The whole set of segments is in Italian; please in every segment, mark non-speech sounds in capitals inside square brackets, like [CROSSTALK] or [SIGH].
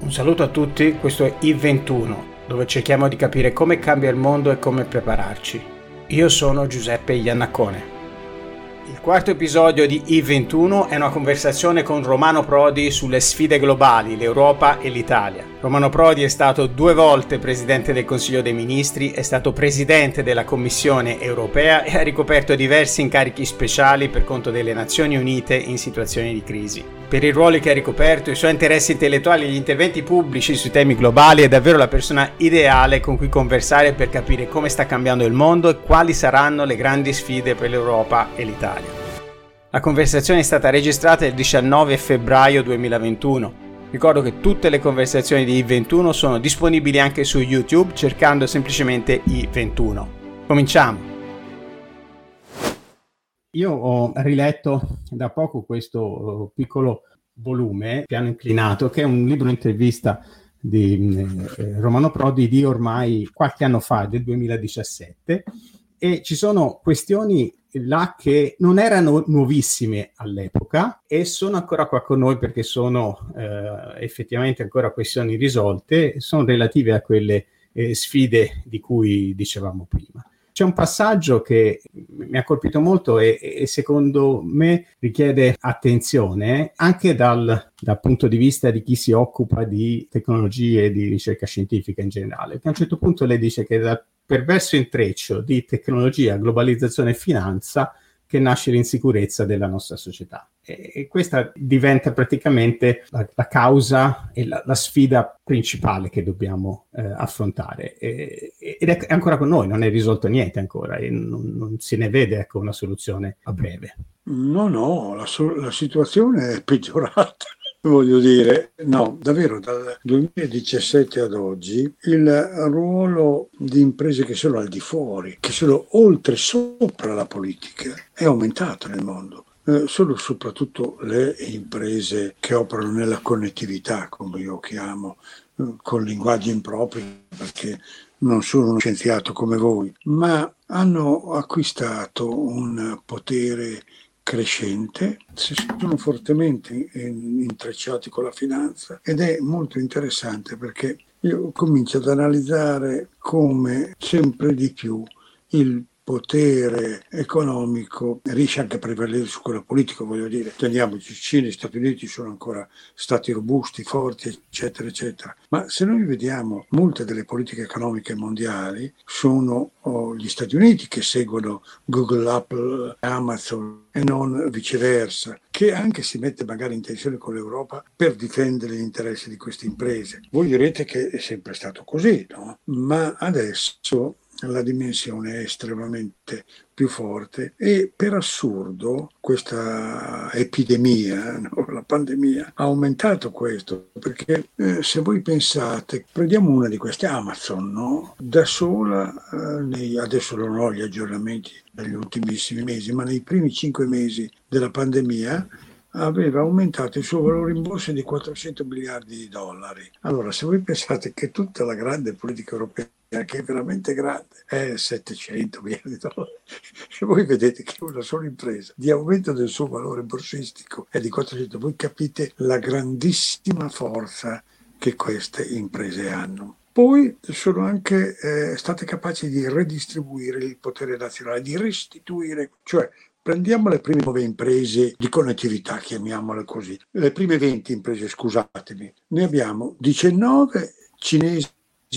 Un saluto a tutti, questo è I21, dove cerchiamo di capire come cambia il mondo e come prepararci. Io sono Giuseppe Iannacone. Il quarto episodio di I21 è una conversazione con Romano Prodi sulle sfide globali, l'Europa e l'Italia. Romano Prodi è stato due volte presidente del Consiglio dei Ministri, è stato presidente della Commissione europea e ha ricoperto diversi incarichi speciali per conto delle Nazioni Unite in situazioni di crisi. Per i ruoli che ha ricoperto, i suoi interessi intellettuali e gli interventi pubblici sui temi globali è davvero la persona ideale con cui conversare per capire come sta cambiando il mondo e quali saranno le grandi sfide per l'Europa e l'Italia. La conversazione è stata registrata il 19 febbraio 2021 Ricordo che tutte le conversazioni di I21 sono disponibili anche su YouTube cercando semplicemente I21. Cominciamo! Io ho riletto da poco questo piccolo volume, Piano inclinato, che è un libro intervista di eh, Romano Prodi di ormai qualche anno fa, del 2017, e ci sono questioni là che non erano nuovissime all'epoca e sono ancora qua con noi perché sono eh, effettivamente ancora questioni risolte, sono relative a quelle eh, sfide di cui dicevamo prima. C'è un passaggio che mi ha colpito molto e, e secondo me richiede attenzione anche dal, dal, punto di vista di chi si occupa di tecnologie e di ricerca scientifica in generale. a un certo punto lei dice che da perverso intreccio di tecnologia, globalizzazione e finanza che nasce l'insicurezza della nostra società. E, e questa diventa praticamente la, la causa e la, la, sfida principale che dobbiamo eh, affrontare. E, ed è ancora con noi, non è risolto niente ancora e non, non si ne vede ecco, una soluzione a breve. No, no, la, la situazione è peggiorata Voglio dire, no, davvero dal 2017 ad oggi il ruolo di imprese che sono al di fuori, che sono oltre, sopra la politica, è aumentato nel mondo. Eh, sono soprattutto le imprese che operano nella connettività, come io chiamo, eh, con linguaggi impropri, perché non sono uno scienziato come voi, ma hanno acquistato un potere crescente, si sono fortemente intrecciati con la finanza ed è molto interessante perché io comincio ad analizzare come sempre di più il potere economico riesce anche a prevalere su quello politico, voglio dire, teniamoci, Cina e Stati Uniti sono ancora stati robusti, forti, eccetera, eccetera. Ma se noi vediamo molte delle politiche economiche mondiali sono oh, gli Stati Uniti che seguono Google, Apple, Amazon e non viceversa, che anche si mette magari in tensione con l'Europa per difendere gli interessi di queste imprese. Voi direte che è sempre stato così, no? Ma adesso la dimensione è estremamente più forte e per assurdo questa epidemia, [LAUGHS] no? la pandemia, ha aumentato questo perché eh, se voi pensate, prendiamo una di queste Amazon, no? da sola, eh, nei, adesso non ho gli aggiornamenti degli ultimissimi mesi, ma nei primi cinque mesi della pandemia aveva aumentato il suo valore in borsa di 400 miliardi di dollari. Allora, se voi pensate che tutta la grande politica europea che è veramente grande, è 700 miliardi di dollari. [LAUGHS] E voi vedete che una sola impresa. Di aumento del suo valore borsistico è di 400, voi capite la grandissima forza che queste imprese hanno. Poi sono anche eh, state capaci di redistribuire il potere nazionale, di restituire, cioè Prendiamo le prime nove imprese di connettività, chiamiamole così, le prime 20 imprese, scusatemi, ne abbiamo 19 cinesi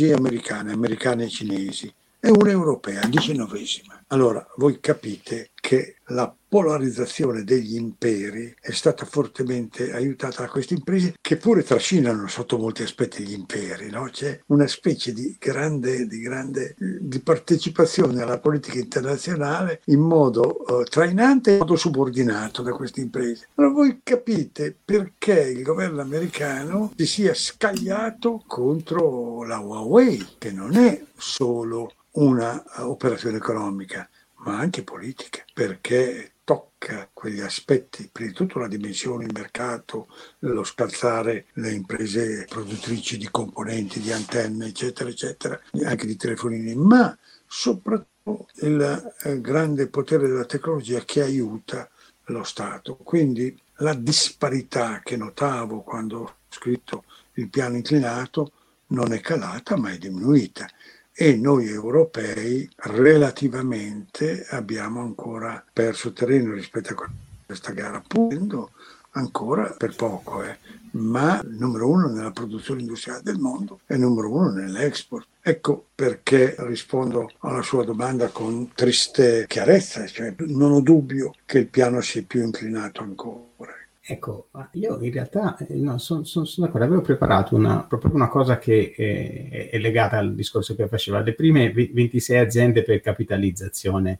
e americane, americane e cinesi, e una europea, diciannovesima. Allora, voi capite che la polarizzazione degli imperi è stata fortemente aiutata da queste imprese che pure trascinano sotto molti aspetti gli imperi. No? C'è una specie di grande, di grande di partecipazione alla politica internazionale in modo uh, trainante e in modo subordinato da queste imprese. Allora voi capite perché il governo americano si sia scagliato contro la Huawei, che non è solo una operazione economica, ma anche politica, perché tocca quegli aspetti, prima di tutto la dimensione, il mercato, lo scalzare le imprese produttrici di componenti, di antenne, eccetera, eccetera, anche di telefonini, ma soprattutto il eh, grande potere della tecnologia che aiuta lo Stato. Quindi la disparità che notavo quando ho scritto il piano inclinato non è calata ma è diminuita e noi europei relativamente abbiamo ancora perso terreno rispetto a questa gara, pur ancora per poco, eh. ma numero uno nella produzione industriale del mondo e numero uno nell'export. Ecco perché rispondo alla sua domanda con triste chiarezza, cioè non ho dubbio che il piano sia più inclinato ancora. Ecco, io in realtà eh, no, sono son, son d'accordo, avevo preparato una, proprio una cosa che è, è, legata al discorso che faceva, le prime 26 aziende per capitalizzazione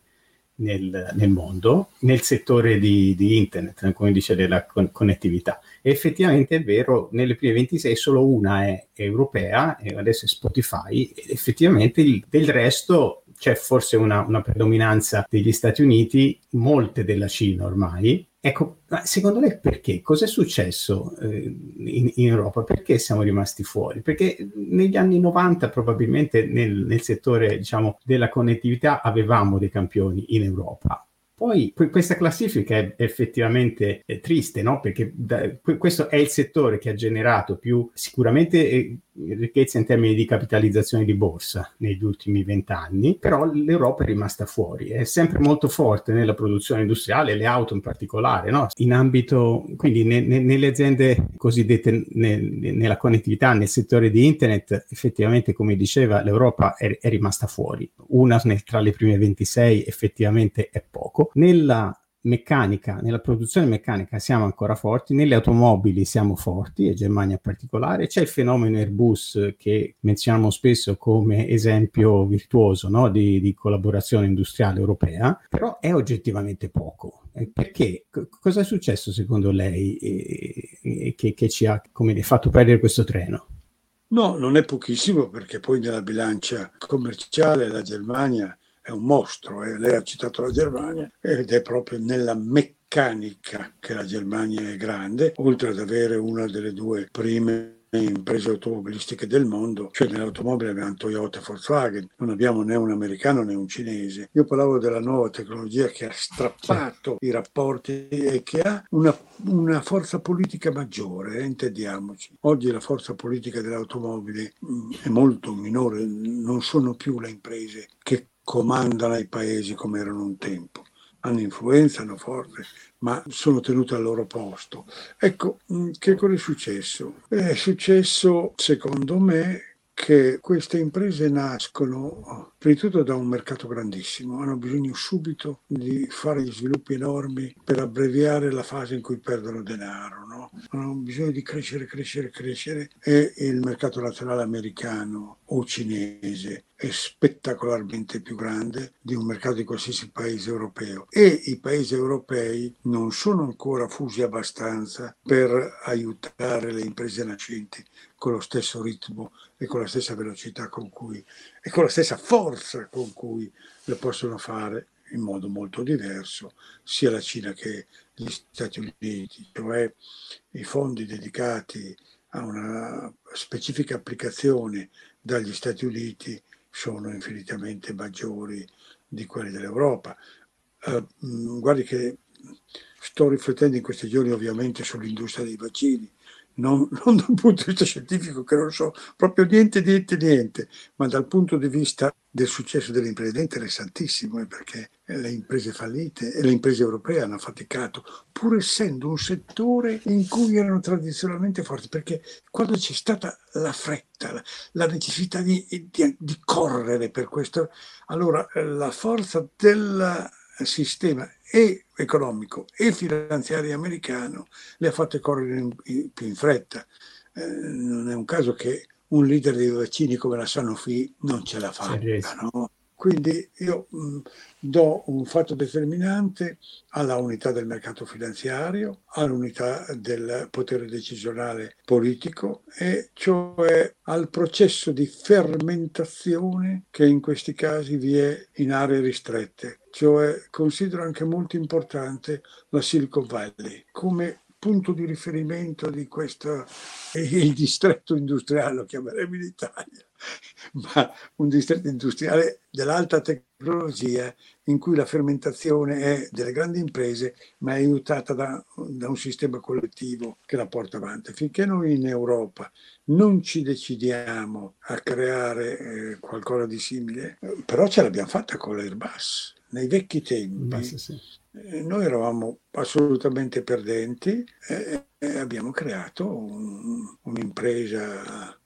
nel, nel mondo, nel settore di, di, internet, come dice della con- connettività. E effettivamente è vero, nelle prime 26 solo una è europea, e adesso è Spotify, ed effettivamente il, del resto c'è forse una, una predominanza degli Stati Uniti, molte della Cina ormai, Ecco, secondo lei perché? Cos'è successo eh, in, in, Europa? Perché siamo rimasti fuori? Perché negli anni 90 probabilmente nel, nel settore diciamo, della connettività avevamo dei campioni in Europa. Poi questa classifica è effettivamente triste, no? Perché da, questo è il settore che ha generato più sicuramente eh, ricchezza in termini di capitalizzazione di borsa negli ultimi vent'anni, però l'Europa è rimasta fuori, è sempre molto forte nella produzione industriale, le auto in particolare, no? in ambito, quindi ne, ne, nelle aziende cosiddette ne, nella connettività, nel settore di internet, effettivamente come diceva l'Europa è, è rimasta fuori, una tra le prime 26 effettivamente è poco. Nella meccanica, nella produzione meccanica siamo ancora forti, nelle automobili siamo forti, e Germania in particolare, c'è il fenomeno Airbus che menzioniamo spesso come esempio virtuoso no? di, di, collaborazione industriale europea, però è oggettivamente poco. Perché? C- cosa è successo secondo lei eh, eh, che, che, ci ha dire, fatto perdere questo treno? No, non è pochissimo perché poi nella bilancia commerciale la Germania è un mostro, eh. lei ha citato la Germania ed è proprio nella meccanica che la Germania è grande, oltre ad avere una delle due prime imprese automobilistiche del mondo, cioè nell'automobile abbiamo Toyota e Volkswagen, non abbiamo né un americano né un cinese. Io parlavo della nuova tecnologia che ha strappato i rapporti e che ha una, una forza politica maggiore, eh, intendiamoci. Oggi la forza politica dell'automobile mm, è molto minore, non sono più le imprese che comandano i paesi come erano un tempo. Hanno influenza, hanno forza, ma sono tenute al loro posto. Ecco, che cosa è successo? È successo, secondo me, che queste imprese nascono prima di tutto da un mercato grandissimo, hanno bisogno subito di fare gli sviluppi enormi per abbreviare la fase in cui perdono denaro, no? hanno bisogno di crescere, crescere, crescere. E il mercato nazionale americano o cinese è spettacolarmente più grande di un mercato di qualsiasi paese europeo. E i paesi europei non sono ancora fusi abbastanza per aiutare le imprese nascenti con lo stesso ritmo e con la stessa velocità con cui e con la stessa forza con cui lo possono fare in modo molto diverso sia la Cina che gli Stati Uniti, cioè i fondi dedicati a una specifica applicazione dagli Stati Uniti sono infinitamente maggiori di quelli dell'Europa. Uh, guardi che sto riflettendo in questi giorni ovviamente sull'industria dei vaccini non, [LAUGHS] non dal punto di vista scientifico che non so proprio niente, niente, niente, ma dal punto di vista del successo delle imprese è interessantissimo, eh, perché le imprese fallite e le imprese europee hanno faticato, pur essendo un settore in cui erano tradizionalmente forti, perché quando c'è stata la fretta, la necessità di, di, di correre per questo, allora eh, la forza del sistema e economico e finanziario americano le ha fatte correre in, in, più in fretta. Eh, non è un caso che un leader dei vaccini come la Sanofi non ce la faccia. No? Quindi io mh, do un fatto determinante alla unità del mercato finanziario, all'unità del potere decisionale politico e cioè al processo di fermentazione che in questi casi vi è in aree ristrette. Cioè considero anche molto importante la Silicon Valley come punto di riferimento di questo il distretto industriale, lo chiameremo in Italia, [LAUGHS] ma un distretto industriale dell'alta tecnologia in cui la fermentazione è delle grandi imprese, ma è aiutata da, da, un sistema collettivo che la porta avanti. Finché noi in Europa non ci decidiamo a creare eh, qualcosa di simile, però ce l'abbiamo fatta con l'Airbus. Nei vecchi tempi Basta, sì. Eh, noi eravamo assolutamente perdenti e, abbiamo creato un, un'impresa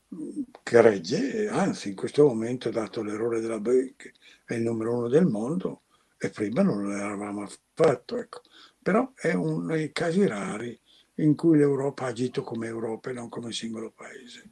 che regge, anzi in questo momento, dato l'errore della Boeing, è il numero uno del mondo e prima non l'eravamo affatto. Ecco. Però è uno dei casi rari in cui l'Europa ha agito come Europa e non come singolo paese.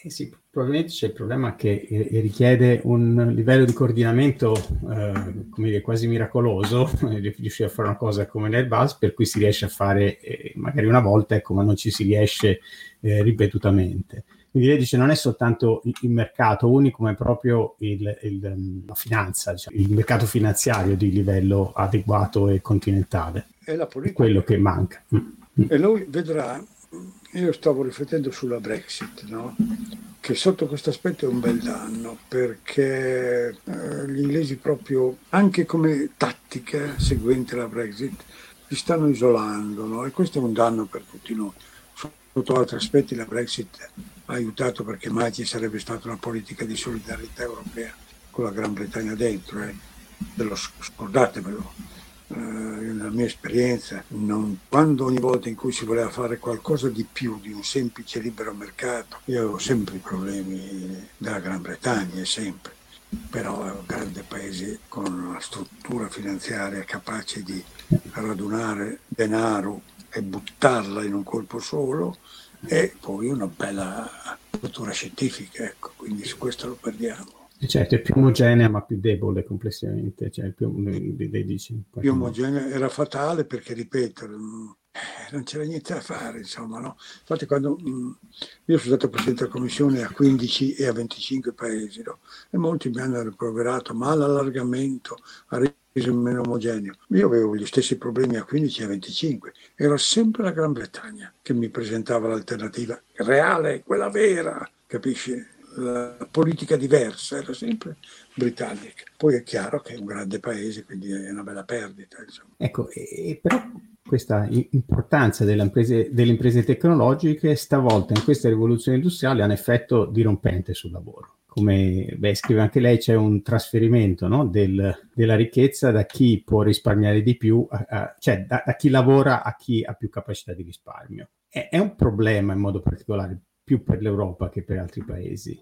Eh sì, probabilmente c'è il problema che eh, richiede un livello di coordinamento eh, dire, quasi miracoloso, [LAUGHS] riuscire a fare una cosa come l'Airbus, per cui si riesce a fare eh, magari una volta, ecco, ma non ci si riesce eh, ripetutamente. Quindi lei dice non è soltanto il mercato unico, ma è proprio il, il, la finanza, diciamo, il mercato finanziario di livello adeguato e continentale. È la politica. quello che manca. Mm. E lui vedrà, io stavo riflettendo sulla Brexit, no? che sotto questo aspetto è un bel danno, perché eh, gli inglesi proprio, anche come tattica seguente la Brexit, si stanno isolando, no? e questo è un danno per tutti noi. Sotto altri aspetti la Brexit ha aiutato perché mai ci sarebbe stata una politica di solidarietà europea con la Gran Bretagna dentro, eh. Dello, scordatemelo. Eh, nella mia esperienza, non, quando ogni volta in cui si voleva fare qualcosa di più di un semplice libero mercato, io avevo sempre i problemi della Gran Bretagna, sempre però è un grande paese con una struttura finanziaria capace di radunare denaro e buttarla in un colpo solo e poi una bella cultura scientifica, ecco, quindi su questo lo perdiamo. Certo, è più omogenea ma più debole complessivamente, cioè più, dei dici, più omogenea era fatale perché, ripeto, eh, non c'era niente da fare, insomma, no? Infatti quando mh, mm, io sono stato presidente della commissione a 15 e a 25 paesi, no? E molti mi hanno rimproverato, ma l'allargamento ha reso meno omogeneo. Io avevo gli stessi problemi a 15 e a 25, era sempre la Gran Bretagna che mi presentava l'alternativa reale, quella vera, capisci? La politica diversa era sempre britannica. Poi è chiaro che è un grande paese, quindi è una bella perdita. Insomma. Ecco, e, però questa importanza delle imprese, delle imprese tecnologiche stavolta in questa rivoluzione industriale ha un effetto dirompente sul lavoro come beh, scrive anche lei, c'è un trasferimento no? Del, della ricchezza da chi può risparmiare di più, a, a, cioè da, da, chi lavora a chi ha più capacità di risparmio. È, è, un problema in modo particolare più per l'Europa che per altri paesi.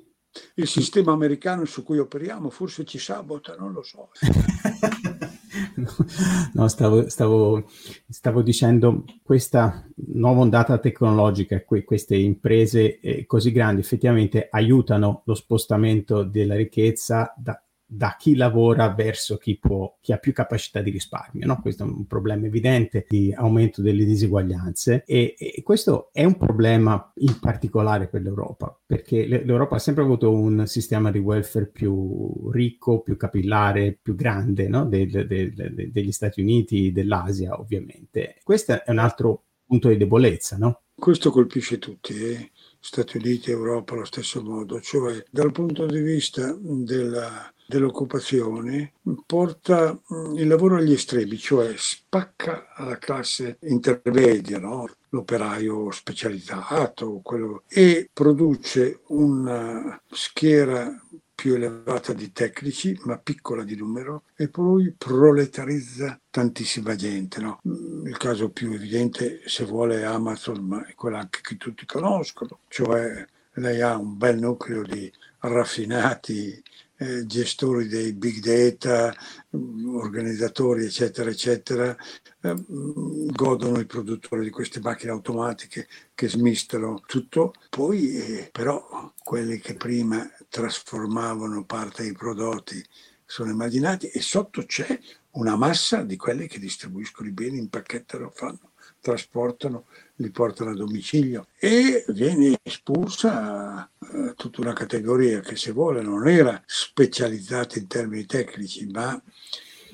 Il sistema americano su cui operiamo forse ci sabota, non lo so. [LAUGHS] no, stavo, stavo, stavo, dicendo questa nuova ondata tecnologica, que, queste imprese eh, così grandi effettivamente aiutano lo spostamento della ricchezza da, da chi lavora verso chi, può, chi ha più capacità di risparmio. No? Questo è un problema evidente di aumento delle diseguaglianze e, e, questo è un problema in particolare per l'Europa, perché l'Europa ha sempre avuto un sistema di welfare più ricco, più capillare, più grande no? de, de, de, degli Stati Uniti, dell'Asia ovviamente. Questo è un altro punto di debolezza, no? Questo colpisce tutti, eh? Stati Uniti e Europa allo stesso modo, cioè dal punto di vista della dell'occupazione porta mm, il lavoro agli estremi, cioè spacca la classe intermedia, no? l'operaio specializzato, quello, e produce una schiera più elevata di tecnici, ma piccola di numero, e poi proletarizza tantissima gente. No? Mm, il caso più evidente, se vuole, è Amazon, ma è quello anche che tutti conoscono, cioè lei ha un bel nucleo di raffinati eh, gestori dei big data, organizzatori, eccetera, eccetera, eh, godono i produttori di queste macchine automatiche che smistano tutto. Poi, eh, però, quelli che prima trasformavano parte dei prodotti sono immaginati e sotto c'è una massa di quelli che distribuiscono i beni, impacchettano, fanno, trasportano li portano a domicilio e viene espulsa eh, tutta una categoria che se vuole non era specializzata in termini tecnici ma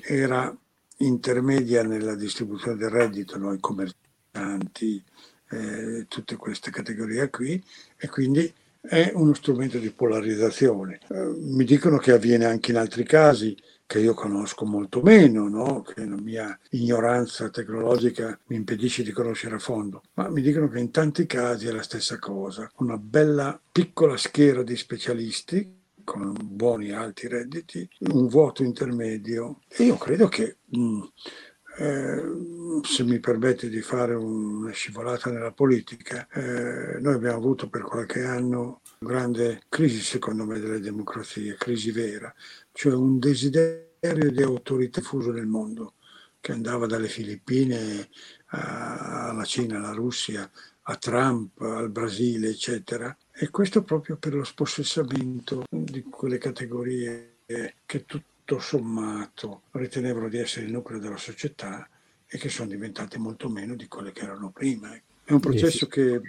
era intermedia nella distribuzione del reddito, noi commercianti, eh, tutte queste categorie qui e quindi è uno strumento di polarizzazione. Eh, mi dicono che avviene anche in altri casi, che io conosco molto meno, no? che la mia ignoranza tecnologica mi impedisce di conoscere a fondo, ma mi dicono che in tanti casi è la stessa cosa, una bella piccola schiera di specialisti con buoni alti redditi, un vuoto intermedio. E io credo che mh, mm, eh, se mi permette di fare una scivolata nella politica, eh, noi abbiamo avuto per qualche anno grande crisi, secondo me, delle democrazie, crisi vera, cioè un desiderio di autorità diffuso nel mondo che andava dalle Filippine alla Cina, alla Russia, a Trump, al Brasile, eccetera. E questo proprio per lo spossessamento di quelle categorie che tutto sommato ritenevano di essere il nucleo della società e che sono diventate molto meno di quelle che erano prima. È un processo che,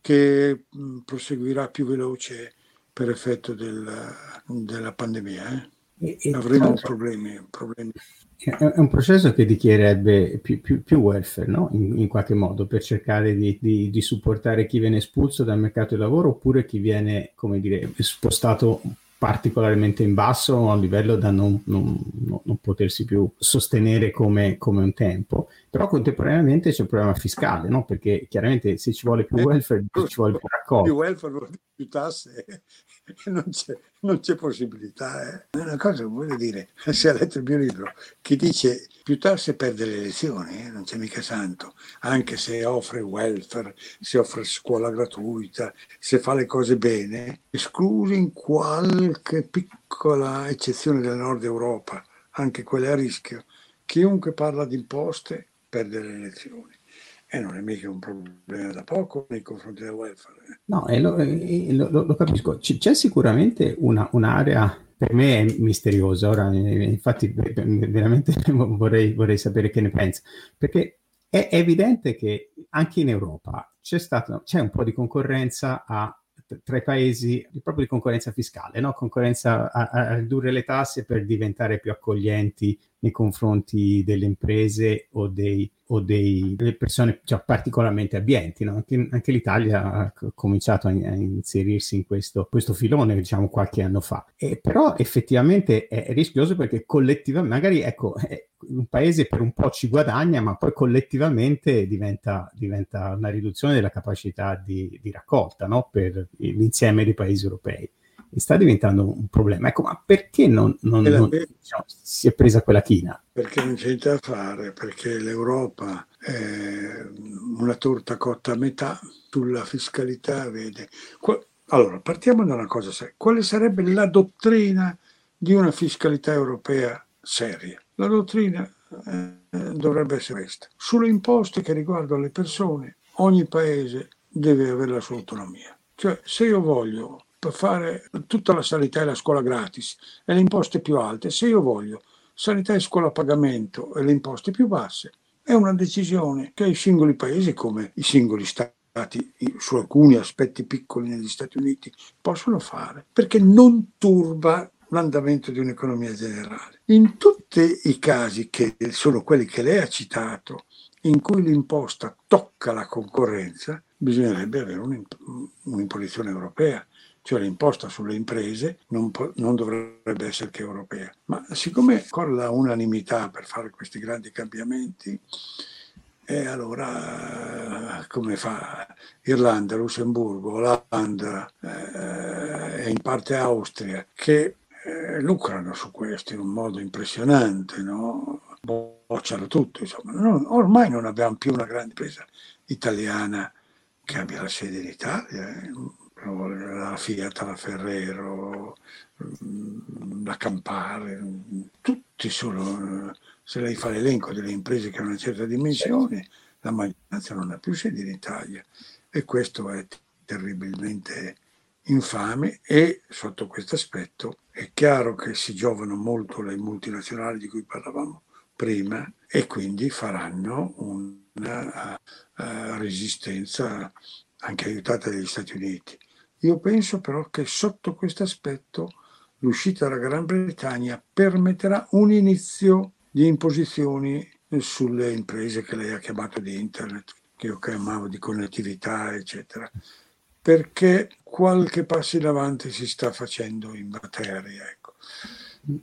che proseguirà più veloce per effetto del, della pandemia. Eh? E, Avremo problemi, problemi. È un processo che richiederebbe più, più, più welfare, no? in, in, qualche modo, per cercare di, di, di, supportare chi viene espulso dal mercato del lavoro oppure chi viene, come dire, spostato particolarmente in basso a un livello da non, non, non potersi più sostenere come, come, un tempo. Però contemporaneamente c'è un problema fiscale, no? perché chiaramente se ci vuole più eh, welfare, ci vuole più raccolta. Più welfare, più tasse, [LAUGHS] non c'è, non c'è possibilità. Eh. Una cosa che voglio dire, [LAUGHS] se ha letto il mio libro, chi dice più tasse perde le elezioni, eh, non c'è mica santo, anche se offre welfare, se offre scuola gratuita, se fa le cose bene, esclusi in qualche piccola eccezione del nord Europa, anche quelle a rischio, chiunque parla di imposte perde le elezioni. E non è mica un problema da poco nei confronti del welfare. Eh. No, e lo, e lo, lo, capisco. C- c'è sicuramente una, un'area, per me è misteriosa, ora infatti veramente [LAUGHS] vorrei, vorrei sapere che ne pensa, perché è evidente che anche in Europa c'è, stato, c'è un po' di concorrenza a tra i paesi proprio di concorrenza fiscale, no? concorrenza a, a, ridurre le tasse per diventare più accoglienti nei confronti delle imprese o, dei, o dei, delle persone cioè, particolarmente abbienti. No? Anche, anche, l'Italia ha cominciato a, a inserirsi in questo, questo, filone, diciamo, qualche anno fa. E, però effettivamente è rischioso perché collettivamente, magari ecco, un paese per un po' ci guadagna, ma poi collettivamente diventa, diventa una riduzione della capacità di, di raccolta no? per l'insieme dei paesi europei e sta diventando un problema. Ecco, ma perché non, non, non diciamo, si è presa quella china? Perché non c'è da fare, perché l'Europa è una torta cotta a metà sulla fiscalità, vede. Allora, partiamo da una cosa seria. Quale sarebbe la dottrina di una fiscalità europea seria? La dottrina eh, dovrebbe essere questa. Sulle imposte che riguardano le persone, ogni paese deve avere la sua autonomia. Cioè, se io voglio per fare tutta la sanità e la scuola gratis e le imposte più alte, se io voglio sanità e scuola a pagamento e le imposte più basse, è una decisione che i singoli paesi, come i singoli stati, su alcuni aspetti piccoli negli Stati Uniti, possono fare, perché non turba l'andamento di un'economia generale. In tutti i casi che sono quelli che lei ha citato, in cui l'imposta tocca la concorrenza, bisognerebbe avere un'imposizione europea cioè l'imposta sulle imprese non, non, dovrebbe essere che europea. Ma siccome corre la unanimità per fare questi grandi cambiamenti, e allora come fa Irlanda, Lussemburgo, Olanda eh, e in parte Austria, che eh, lucrano su questo in un modo impressionante, no? bocciano tutto, insomma. Non, ormai non abbiamo più una grande impresa italiana che abbia la sede in Italia. Eh la Fiat, la Ferrero, mm, la Campare, tutti sono, se lei fa l'elenco delle imprese che hanno una certa dimensione, la maggioranza non ha più sede in Italia e questo è terribilmente infame e sotto questo aspetto è chiaro che si giovano molto le multinazionali di cui parlavamo prima e quindi faranno una uh, resistenza anche aiutata dagli Stati Uniti. Io penso però che sotto questo aspetto l'uscita dalla Gran Bretagna permetterà un inizio di imposizioni sulle imprese che lei ha chiamato di internet, che io chiamavo di connettività, eccetera, perché qualche passo in avanti si sta facendo in materia. Ecco.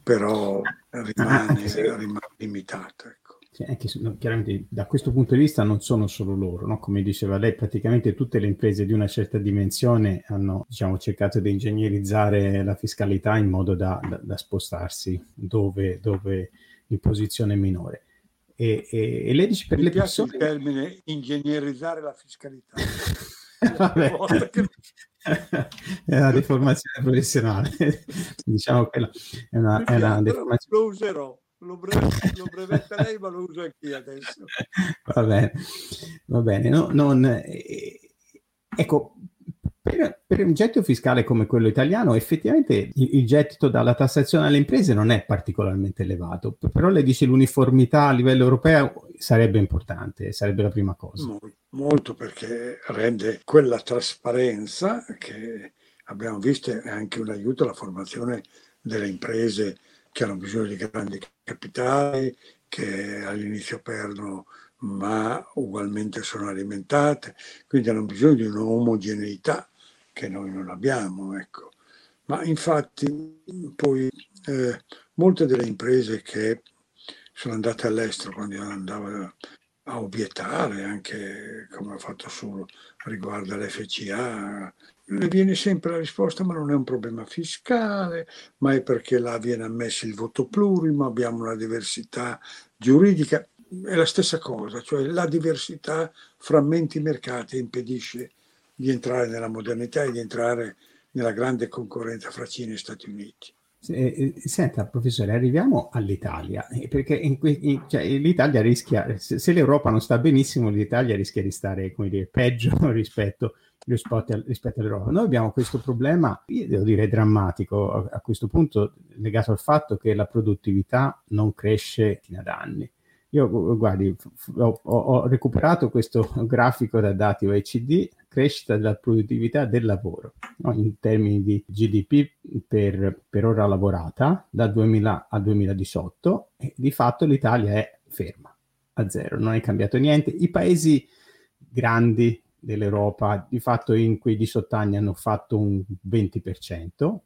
però rimane, ah, sì. rimane limitato. Ecco. Anche, chiaramente da questo punto di vista non sono solo loro, no? come diceva lei, praticamente tutte le imprese di una certa dimensione hanno diciamo, cercato di ingegnerizzare la fiscalità in modo da, da, da spostarsi dove, dove in posizione minore. E, e, e lei dice per Mi le persone... il termine ingegnerizzare la fiscalità. [LAUGHS] [LAUGHS] è una deformazione professionale. [LAUGHS] diciamo che è una, è una deformazione. Lo userò lo, bre- lo brevetta lei, ma lo uso anch'io adesso. Va bene, va bene. No, non, eh, ecco, per, per, un gettito fiscale come quello italiano, effettivamente il, il, gettito dalla tassazione alle imprese non è particolarmente elevato, però lei dice l'uniformità a livello europeo sarebbe importante, sarebbe la prima cosa. Molto, molto perché rende quella trasparenza che abbiamo visto è anche un aiuto alla formazione delle imprese che hanno bisogno di grandi capitali, che all'inizio perdono ma ugualmente sono alimentate, quindi hanno bisogno di un'omogeneità che noi non abbiamo. Ecco. Ma infatti poi eh, molte delle imprese che sono andate all'estero quando io andavo a obiettare, anche come ho fatto su riguardo all'FCA, le viene sempre la risposta ma non è un problema fiscale, ma è perché là viene ammesso il voto plurimo, abbiamo una diversità giuridica, è la stessa cosa, cioè la diversità frammenti i mercati e impedisce di entrare nella modernità e di entrare nella grande concorrenza fra Cina e Stati Uniti. Senta, professore, arriviamo all'Italia, perché in, in, cioè, l'Italia rischia, se, se, l'Europa non sta benissimo, l'Italia rischia di stare, dire, peggio [LAUGHS] rispetto rispetto, rispetto all'Europa. Noi abbiamo questo problema, io devo dire drammatico a, a, questo punto, legato al fatto che la produttività non cresce da anni. Io, guardi, ho, ho recuperato questo [LAUGHS] grafico da dati OECD, crescita della produttività del lavoro, no? in termini di GDP per, per ora lavorata, dal 2000 al 2018, e di fatto l'Italia è ferma, a zero, non è cambiato niente. I paesi grandi dell'Europa di fatto in quei 18 anni hanno fatto un 20%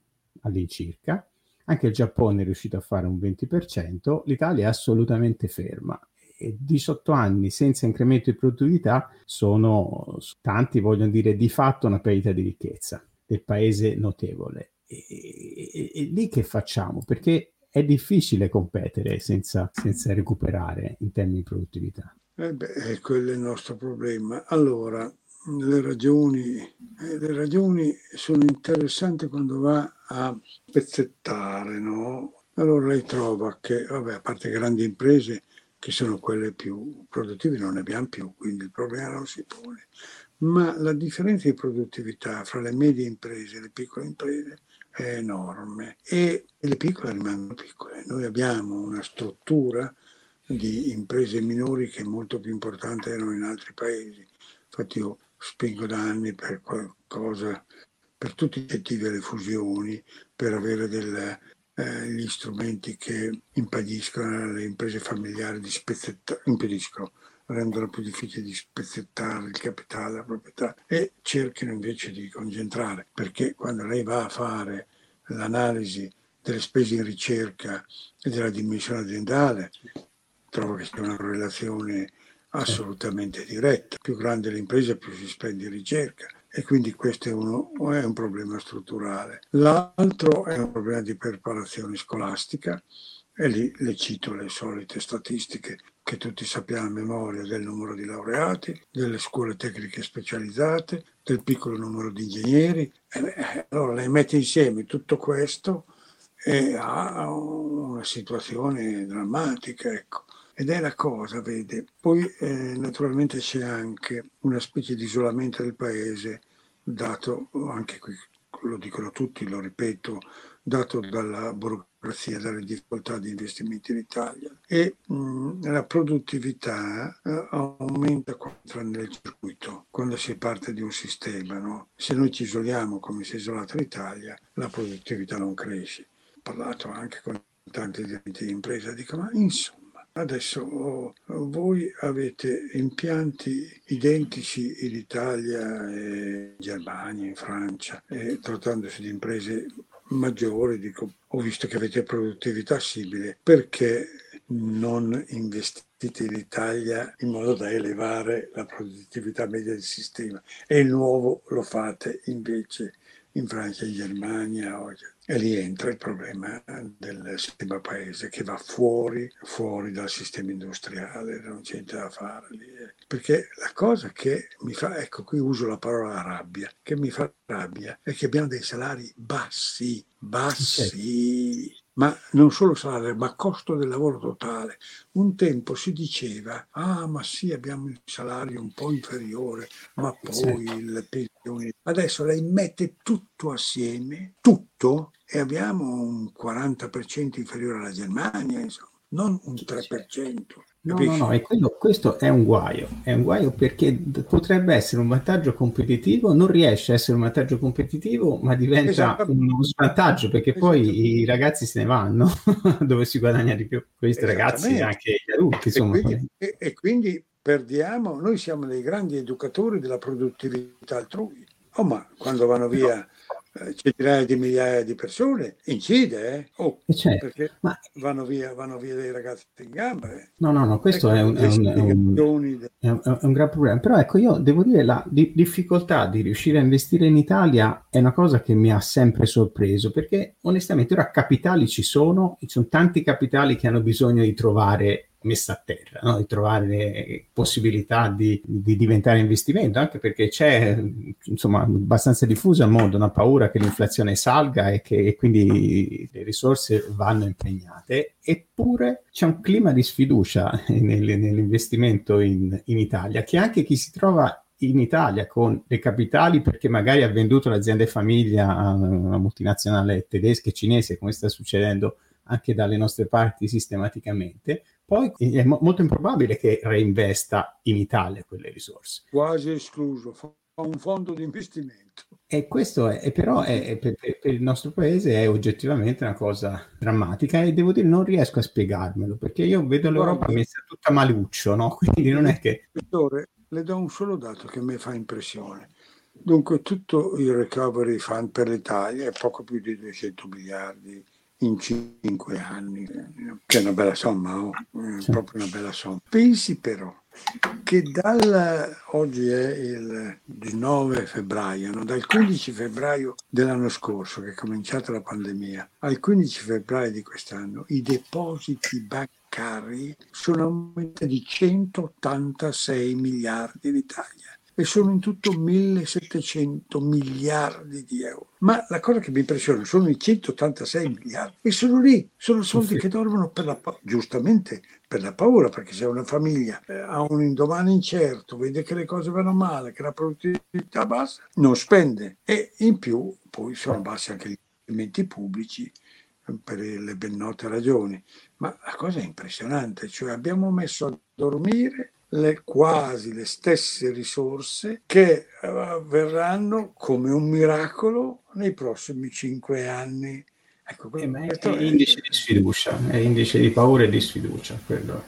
all'incirca, anche il Giappone è riuscito a fare un 20%, l'Italia è assolutamente ferma. E 18 anni senza incremento di produttività sono tanti, vogliono dire, di fatto una perdita di ricchezza del paese notevole. E, e, e lì che facciamo? Perché è difficile competere senza, senza recuperare in termini di produttività. Eh beh, quello è il nostro problema. Allora, le ragioni, eh, le ragioni sono interessanti quando va a pezzettare, no? Allora lei trova che, vabbè, a parte grandi imprese che sono quelle più produttive, non ne abbiamo più, quindi il problema non si pone. Ma la differenza di produttività fra le medie imprese e le piccole imprese è enorme e le piccole rimangono piccole. Noi abbiamo una struttura di imprese minori che è molto più importante erano in altri paesi. Infatti io spingo da anni per qualcosa, per tutti i incentivi alle fusioni, per avere del, eh, gli strumenti che impediscono alle imprese familiari di spezzettare, impediscono, rendono più difficile di spezzettare il capitale, la proprietà e cerchino invece di concentrare, perché quando lei va a fare l'analisi delle spese in ricerca e della dimensione aziendale, trova che c'è una relazione assolutamente diretta. Più grande l'impresa, più si spende in ricerca e quindi questo è, uno, è un problema strutturale. L'altro è un problema di preparazione scolastica e lì le cito le solite statistiche che tutti sappiamo a memoria del numero di laureati, delle scuole tecniche specializzate, del piccolo numero di ingegneri. E allora lei mette insieme tutto questo e ha una situazione drammatica. Ecco. Ed è la cosa, vede. Poi eh, naturalmente c'è anche una specie di isolamento del paese, dato anche qui, lo dicono tutti, lo ripeto, dato dalla burocrazia, dalle difficoltà di investimenti in Italia. E mh, la produttività eh, aumenta quando nel circuito, quando si parte di un sistema. No? Se noi ci isoliamo come si è isolata l'Italia, la produttività non cresce. Ho parlato anche con tanti di impresa, dico ma insomma, Adesso voi avete impianti identici in Italia, in Germania, in Francia, e trattandosi di imprese maggiori, dico, ho visto che avete produttività simile, perché non investite in Italia in modo da elevare la produttività media del sistema? E il nuovo lo fate invece in Francia, in Germania e lì entra il problema del sistema paese che va fuori, fuori dal sistema industriale, non c'è niente da fare lì. Eh. Perché la cosa che mi fa, ecco qui uso la parola rabbia, che mi fa rabbia è che abbiamo dei salari bassi, bassi ma non solo salario, ma costo del lavoro totale. Un tempo si diceva, ah ma sì, abbiamo il salario un po' inferiore, ma poi sì. le pensioni. Adesso lei mette tutto assieme, tutto, e abbiamo un 40% inferiore alla Germania, insomma, non un 3%. No, no, no, e quello, questo è un guaio, è un guaio perché potrebbe essere un vantaggio competitivo, non riesce a essere un vantaggio competitivo, ma diventa uno svantaggio perché poi i ragazzi se ne vanno [LAUGHS] dove si guadagna di più, questi ragazzi e anche gli adulti. Insomma. E quindi, e, e quindi perdiamo, noi siamo dei grandi educatori della produttività altrui. Oh, ma quando vanno via eh, centinaia di migliaia di persone, incide, eh? Oh, certo. perché ma... vanno, via, vanno via dei ragazzi in gamba. Eh. No, no, no, questo è, un, è, un, è, un, è, un, gran problema. Però ecco, io devo dire la di, difficoltà di riuscire a investire in Italia è una cosa che mi ha sempre sorpreso, perché onestamente ora capitali ci sono, ci sono tanti capitali che hanno bisogno di trovare messa a terra, no? di trovare possibilità di, di, diventare investimento, anche perché c'è insomma abbastanza diffusa al mondo una paura che l'inflazione salga e che e quindi le risorse vanno impegnate, eppure c'è un clima di sfiducia [LAUGHS] nel, nell'investimento in, in Italia che anche chi si trova in Italia con le capitali perché magari ha venduto l'azienda famiglia a una multinazionale tedesca e cinese, come sta succedendo anche dalle nostre parti sistematicamente, poi è mo- molto improbabile che reinvesta in Italia quelle risorse. Quasi escluso, fa un fondo di investimento. E questo è, però è, per, per, il nostro paese è oggettivamente una cosa drammatica e devo dire non riesco a spiegarmelo perché io vedo l'Europa Guarda, messa tutta maluccio, no? [LAUGHS] quindi non è che... Dottore, le do un solo dato che mi fa impressione. Dunque tutto il recovery fund per l'Italia è poco più di 200 miliardi in cinque anni, che è una bella somma, oh? sì. proprio una bella somma. Pensi però che dal, oggi è il 19 febbraio, no? dal 15 febbraio dell'anno scorso, che è cominciata la pandemia, al 15 febbraio di quest'anno, i depositi bancari sono aumentati di 186 miliardi in Italia e sono in tutto 1700 miliardi di euro. Ma la cosa che mi impressiona sono i 186 miliardi e sono lì, sono soldi che dormono per la paura, giustamente per la paura, perché se una famiglia eh, ha un indomani incerto, vede che le cose vanno male, che la produttività bassa, non spende e in più poi sono bassi anche gli investimenti pubblici per le ben note ragioni. Ma la cosa è impressionante, cioè abbiamo messo a dormire le, quasi le stesse risorse che uh, verranno come un miracolo nei prossimi cinque anni. Ecco, eh, è, è indice di sfiducia, è indice di paura e di sfiducia. Quello.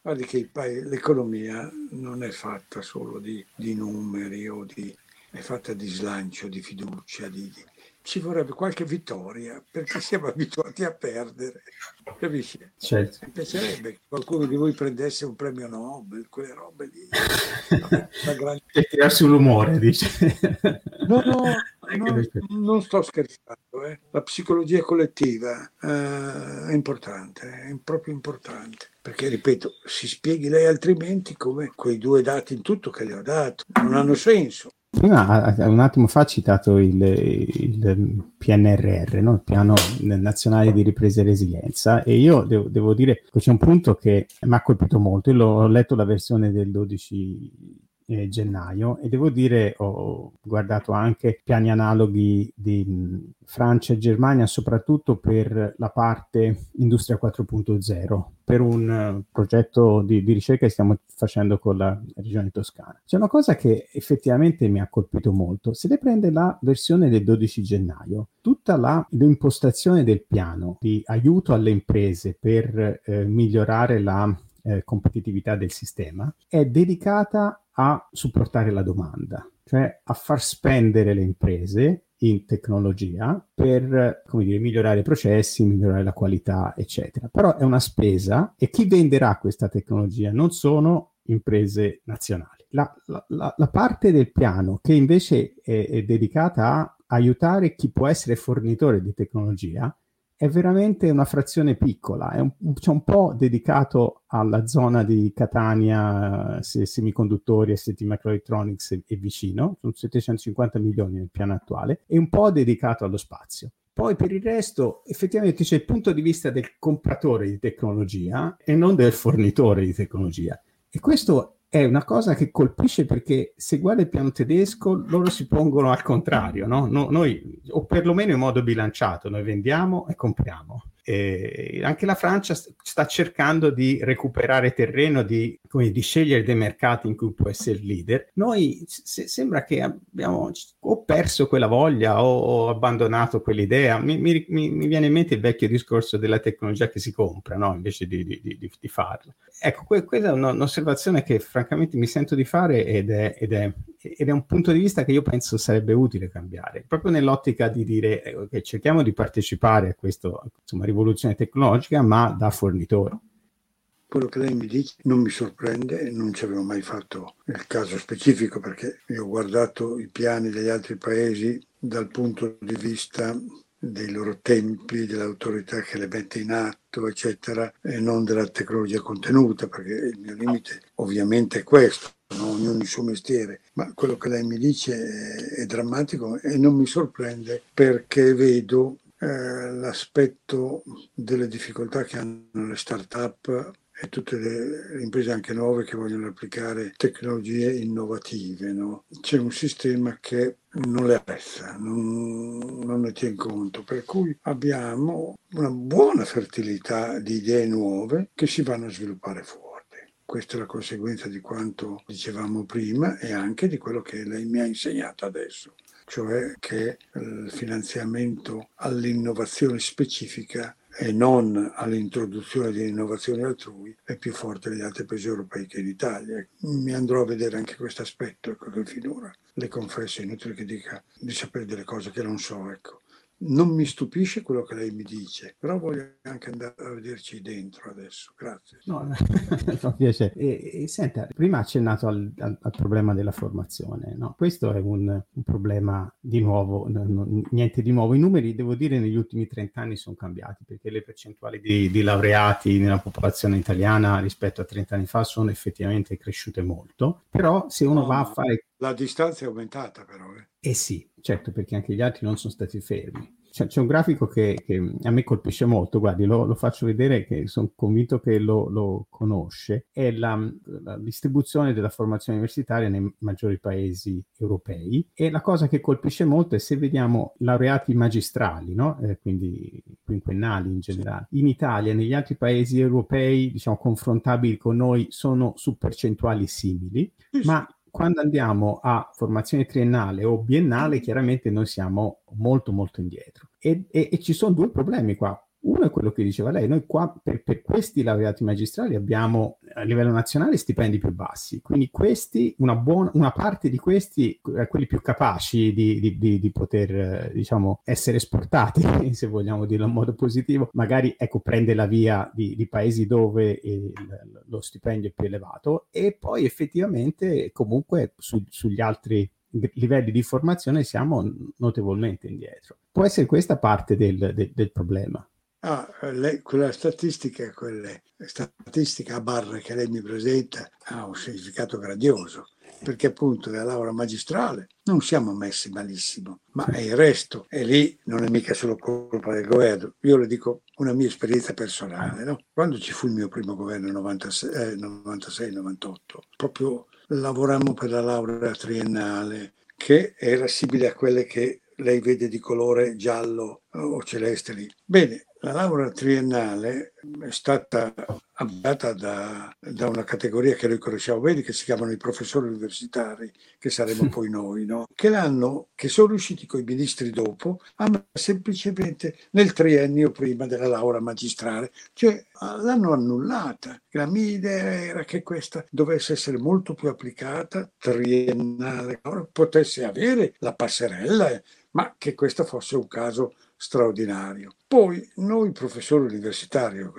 Guardi che paese, l'economia non è fatta solo di, di numeri o di, è fatta di slancio, di fiducia, di, di, ci vorrebbe qualche vittoria perché [LAUGHS] siamo abituati a perdere, capisci? Certo. Mi piacerebbe che qualcuno di voi prendesse un premio Nobel, quelle robe lì. [LAUGHS] grande... Per tirarsi l'umore, dice. No, no, [LAUGHS] no non sto scherzando. Eh. La psicologia collettiva eh, è importante, è proprio importante. Perché, ripeto, si spieghi lei altrimenti come quei due dati in tutto che le ho dato non hanno senso. Prima, un attimo fa, ha citato il, il PNRR, no? il Piano Nazionale di Ripresa e Resilienza, e io devo, devo dire che c'è un punto che mi ha colpito molto. Io l'ho letto la versione del 12 eh, gennaio e devo dire ho guardato anche piani analoghi di mh, Francia e Germania soprattutto per la parte industria 4.0 per un uh, progetto di, di, ricerca che stiamo facendo con la regione toscana. C'è una cosa che effettivamente mi ha colpito molto. Se le prende la versione del 12 gennaio, tutta la, l'impostazione del piano di aiuto alle imprese per eh, migliorare la eh, competitività del sistema è dedicata a supportare la domanda, cioè a far spendere le imprese in tecnologia per come dire, migliorare i processi, migliorare la qualità, eccetera. Però è una spesa e chi venderà questa tecnologia non sono imprese nazionali. La, la, la parte del piano che invece è, è dedicata a aiutare chi può essere fornitore di tecnologia è veramente una frazione piccola, è un, c'è un po' dedicato alla zona di Catania, se, semiconduttori, ST Microelectronics e, e vicino, sono 750 milioni nel piano attuale, e un po' dedicato allo spazio. Poi per il resto effettivamente c'è il punto di vista del compratore di tecnologia e non del fornitore di tecnologia. E questo è una cosa che colpisce perché se guarda il piano tedesco loro si pongono al contrario, no? No, noi, o perlomeno in modo bilanciato, noi vendiamo e compriamo. E anche la Francia sta cercando di recuperare terreno, di, come, di, scegliere dei mercati in cui può essere leader. Noi se, sembra che abbiamo o perso quella voglia o, o abbandonato quell'idea. Mi, mi, mi, viene in mente il vecchio discorso della tecnologia che si compra no? invece di, di, di, di farla. Ecco, que- questa è un'osservazione che francamente mi sento di fare ed è, ed, è, ed è, un punto di vista che io penso sarebbe utile cambiare, proprio nell'ottica di dire eh, che cerchiamo di partecipare a questa rivoluzione tecnologica, ma da fornitori. Quello che lei mi dice non mi sorprende, non ci avevo mai fatto il caso specifico perché io ho guardato i piani degli altri paesi dal punto di vista dei loro tempi, dell'autorità che le mette in atto, eccetera, e non della tecnologia contenuta, perché il mio limite ovviamente è questo? Ognuno il suo mestiere, ma quello che lei mi dice è, è drammatico e non mi sorprende perché vedo eh, l'aspetto delle difficoltà che hanno le start-up e tutte le, imprese anche nuove che vogliono applicare tecnologie innovative. No? C'è un sistema che non le apprezza, non, non ne tiene conto, per cui abbiamo una buona fertilità di idee nuove che si vanno a sviluppare fuori. Questa è la conseguenza di quanto dicevamo prima e anche di quello che lei mi ha insegnato adesso, cioè che il finanziamento all'innovazione specifica e non all'introduzione di innovazioni altrui è più forte negli altri paesi europei che in Italia. Mi andrò a vedere anche questo aspetto, ecco che finora le confesso, è inutile che dica di sapere delle cose che non so, ecco non mi stupisce quello che lei mi dice, però voglio anche andare a vederci dentro adesso. Grazie. No, mi [LAUGHS] fa piacere. E, e, senta, prima ha accennato al, al, al, problema della formazione. No? Questo è un, un problema di nuovo, no, no, niente di nuovo. I numeri, devo dire, negli ultimi 30 anni sono cambiati perché le percentuali di, di laureati nella popolazione italiana rispetto a 30 anni fa sono effettivamente cresciute molto. Però se uno va a fare... La distanza è aumentata però. Eh, eh sì, certo, perché anche gli altri non sono stati fermi. C'è, c'è un grafico che, che, a me colpisce molto, guardi, lo, lo faccio vedere che sono convinto che lo, lo conosce, è la, la, distribuzione della formazione universitaria nei maggiori paesi europei e la cosa che colpisce molto è se vediamo laureati magistrali, no? eh, quindi quinquennali in generale, in Italia e negli altri paesi europei, diciamo, confrontabili con noi, sono su percentuali simili, ma quando andiamo a formazione triennale o biennale, chiaramente noi siamo molto molto indietro. E, e, e ci sono due problemi qua. Uno è quello che diceva lei, noi qua per, per, questi laureati magistrali abbiamo a livello nazionale stipendi più bassi, quindi questi, una, buona, una parte di questi, eh, quelli più capaci di, di, di, di poter eh, diciamo, essere esportati, [LAUGHS] se vogliamo dirlo in modo positivo, magari ecco, prende la via di, paesi dove il, lo stipendio è più elevato e poi effettivamente comunque su, sugli altri livelli di formazione siamo notevolmente indietro. Può essere questa parte del, del, del problema. Ah, lei, quella statistica, quelle statistica a barre che lei mi presenta ha un significato grandioso, perché appunto nella laurea magistrale non siamo messi malissimo, ma è il resto, e lì non è mica solo colpa del governo. Io le dico una mia esperienza personale, no? Quando ci fu il mio primo governo nel 96-98, proprio lavorammo per la laurea triennale, che era simile a quelle che lei vede di colore giallo o celeste lì. Bene, la laurea triennale è stata avviata da, da, una categoria che noi conosciamo bene, che si chiamano i professori universitari, che saremo [LAUGHS] poi noi, no? che l'hanno, che sono riusciti con i ministri dopo, a semplicemente nel triennio prima della laurea magistrale, cioè l'hanno annullata. La mia idea era che questa dovesse essere molto più applicata, triennale, potesse avere la passerella, ma che questo fosse un caso straordinario. Poi noi professori universitari, [LAUGHS]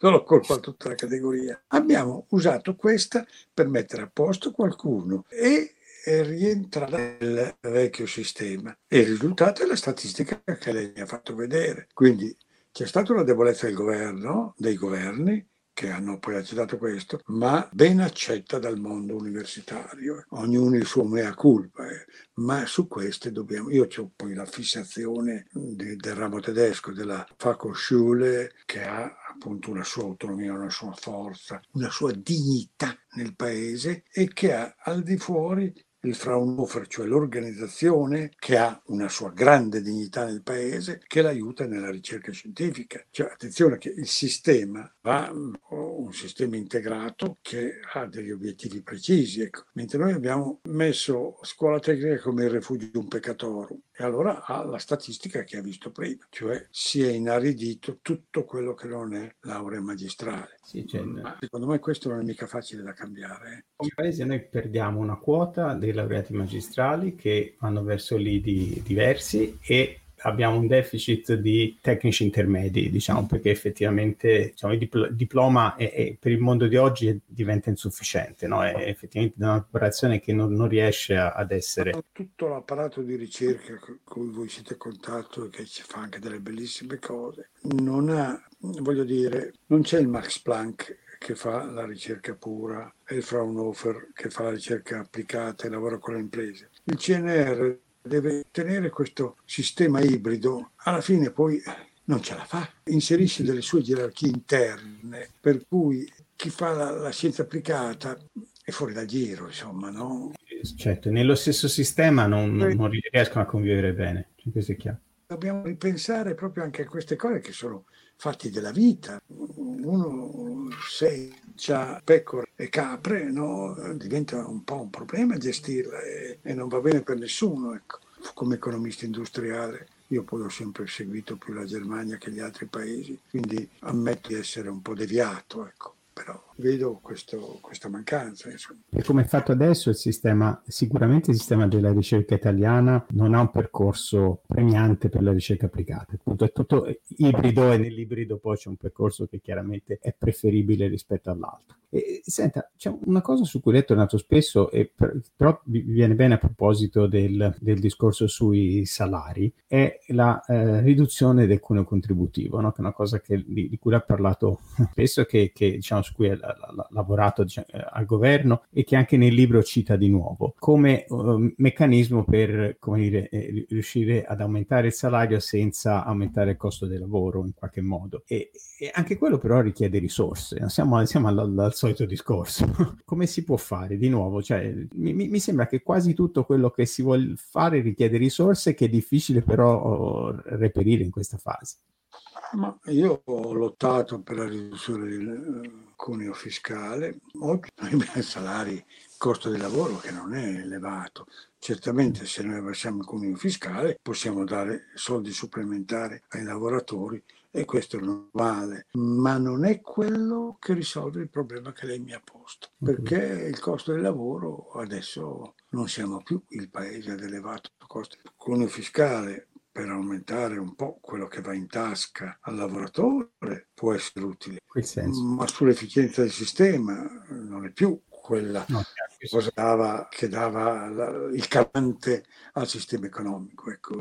non ho colpa tutta la categoria, abbiamo usato questa per mettere a posto qualcuno e rientrare nel vecchio sistema. E il risultato è la statistica che lei mi ha fatto vedere. Quindi c'è stata una debolezza del governo, dei governi, che hanno poi accettato questo, ma ben accetta dal mondo universitario. Ognuno il suo mea culpa, eh. ma su queste dobbiamo... Io ho poi la fissazione di, del ramo tedesco, della Fachhochschule, che ha appunto una sua autonomia, una sua forza, una sua dignità nel paese e che ha al di fuori il Fraunhofer, cioè l'organizzazione che ha una sua grande dignità nel paese, che l'aiuta nella ricerca scientifica. Cioè, attenzione che il sistema va un sistema integrato che ha degli obiettivi precisi, ecco. mentre noi abbiamo messo scuola tecnica come il refugium peccatorum e allora ha la statistica che ha visto prima, cioè si è inaridito tutto quello che non è laurea magistrale. Sì, cioè, Ma secondo me questo non è mica facile da cambiare. Eh. Come paese noi perdiamo una quota dei laureati magistrali che vanno verso lidi diversi e abbiamo un deficit di tecnici intermedi, diciamo, perché effettivamente diciamo, il dipl- diploma è, è, per il mondo di oggi diventa insufficiente, no? è effettivamente una preparazione che non, non riesce a, ad essere... Tutto l'apparato di ricerca con cui voi siete in contatto e che ci fa anche delle bellissime cose, non ha, voglio dire, non c'è il Max Planck che fa la ricerca pura e il Fraunhofer che fa la ricerca applicata e lavora con le imprese. Il CNR deve tenere questo sistema ibrido, alla fine poi non ce la fa, inserisce delle sue gerarchie interne, per cui chi fa la, la scienza applicata è fuori dal giro, insomma, no? Certo, nello stesso sistema non, non riescono a convivere bene, questo è chiaro. Dobbiamo ripensare proprio anche a queste cose che sono fatti della vita. Uno se ha pecore e capre, no? diventa un po' un problema gestirla e, e non va bene per nessuno. Ecco. Come economista industriale io poi ho sempre seguito più la Germania che gli altri paesi, quindi ammetto di essere un po' deviato. Ecco però vedo questo, questa mancanza. Insomma. E come è fatto adesso il sistema, sicuramente il sistema della ricerca italiana non ha un percorso premiante per la ricerca applicata, appunto è tutto ibrido e nell'ibrido poi c'è un percorso che chiaramente è preferibile rispetto all'altro. E, senta, c'è una cosa su cui lei è tornato spesso, e per, però vi viene bene a proposito del, del discorso sui salari, è la eh, riduzione del cuneo contributivo, no? che è una cosa che, di, di, cui ha parlato [LAUGHS] spesso e che, che diciamo, su cui ha lavorato diciamo, eh, al governo e che anche nel libro cita di nuovo come uh, meccanismo per come dire, eh, riuscire ad aumentare il salario senza aumentare il costo del lavoro in qualche modo. E, e anche quello però richiede risorse, siamo, siamo al, al solito discorso. [LAUGHS] Come si può fare? Di nuovo, cioè, mi, mi, sembra che quasi tutto quello che si vuole fare richiede risorse che è difficile però oh, reperire in questa fase. Ma io ho lottato per la riduzione del cuneo fiscale. Oggi abbiamo salari, costo del lavoro che non è elevato. Certamente se noi abbassiamo il cuneo fiscale possiamo dare soldi supplementari ai lavoratori e questo è normale, ma non è quello che risolve il problema che lei mi ha posto, perché il costo del lavoro adesso non siamo più il paese ad elevato costo. Il cuneo fiscale per aumentare un po' quello che va in tasca al lavoratore può essere utile, ma sull'efficienza del sistema non è più quella no, cosa dava, che dava la, il calante al sistema economico. Ecco.